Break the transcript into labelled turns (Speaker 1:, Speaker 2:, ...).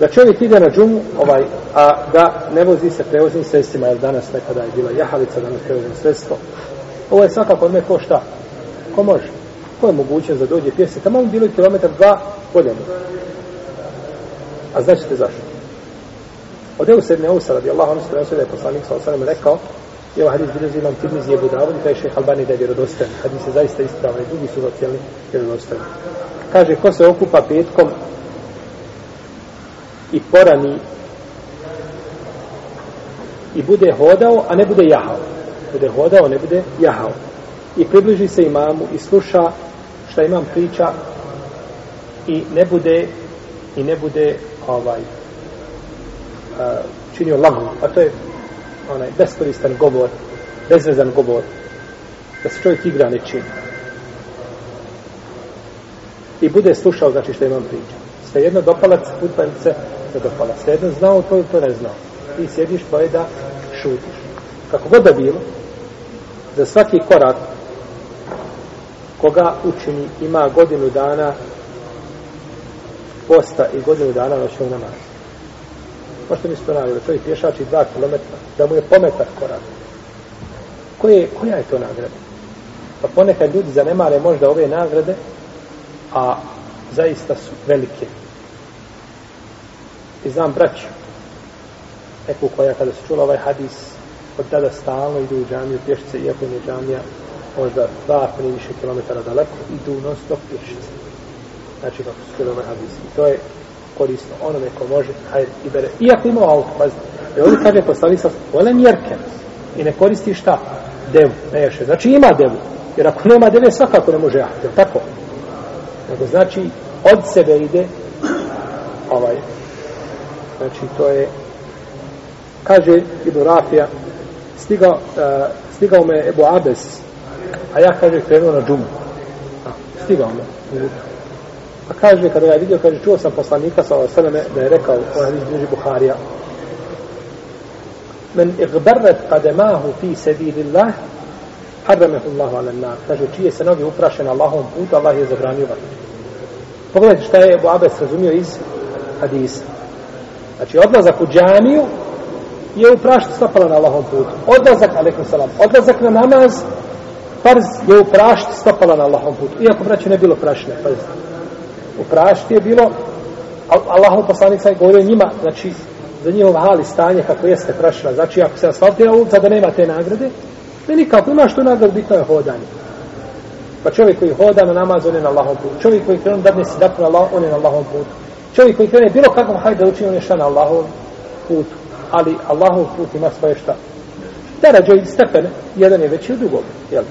Speaker 1: da čovjek ide na džumu, ovaj, a da ne vozi se prevoznim sredstvima, jer danas nekada je bila jahalica, danas prevoznim sredstvo. Ovo je svakako od me ko šta? Ko može? Ko je moguće da dođe pjese? Tamo bilo je kilometar dva poljeno. A znaćete zašto? Od Ebu Sedne Ousa, radi Allah, ono se da je poslanik sa osanem rekao, i ovaj hadis bilježi imam Tirmiz je Davud i taj šeha Albani da je vjerodostojan. Hadis je zaista ispravan i drugi su zacijelni vjerodostojni. Kaže, ko se okupa petkom i porani i bude hodao, a ne bude jahao. Bude hodao, ne bude jahao. I približi se imamu i sluša šta imam priča i ne bude i ne bude ovaj a, činio lagu, a to je onaj beskoristan govor, bezvezan govor, da se čovjek igra nečim. I bude slušao, znači što imam priča. Sve jedno dopalac, putanice, ne dopalac. Sve znao to ili to ne znao. Ti sjediš pa je da šutiš. Kako god da bilo, za svaki korak koga učini ima godinu dana posta i godinu dana noćnog namaza. Možete mi se to navjeli, da čovjek pješači dva kilometra, da mu je pometak korak. Koje, koja je to nagrada? Pa ponekad ljudi zanemare možda ove nagrade, a zaista su velike. I znam braću, neku koja kada se čula ovaj hadis, od tada stalno idu u džamiju pješice, iako je džamija možda dva, tri više kilometara daleko, idu non stop pješice. Znači kako su čuli ovaj hadis. I to je korisno onome ko može, hajde i bere. Iako ima auto, pazite. I ovdje kaže postavi sa volem jerken. i ne koristi šta? Devu, ne ješe. Znači ima devu. Jer ako nema deve, svakako ne može jahati. Je tako? Nego znači, od sebe ide ovaj. Znači, to je kaže Ibn Rafija stigao, uh, stigao me Ebu Abes a ja kaže krenuo na džumu stigao me A kaže, kada ja vidio, kaže, čuo sam poslanika sa osaleme da je rekao, ovaj on je bliži Buharija, men igbarret kademahu fi sebilillah, harramehu Allahu ala nar. Kaže, čije se noge upraše Allahom putu, Allah je zabranio vatru. Pogledajte šta je Ebu Abes razumio iz hadisa. Znači, odlazak u džamiju je uprašiti stopala na Allahom putu. Odlazak, alaikum salam, odlazak na namaz, farz je uprašiti stopala na Allahom putu. Iako, braću, ne bilo prašne, farz. u prašti je bilo Allahom poslanik je govorio njima znači za njihov hali stanje kako jeste prašna znači ako se asfaltira ulica da nema te nagrade ne nikako imaš što nagradu, bitno je hodanje pa čovjek koji hoda na namaz on je na Allahom putu čovjek koji krenu da se dakle na Allah on je na Allahom putu čovjek koji krene bilo kakvom hajde da učini on je šta na Allahovom putu. Ali Allahov put ima svoje šta? Da rađe stepene jedan je veći od drugog jel'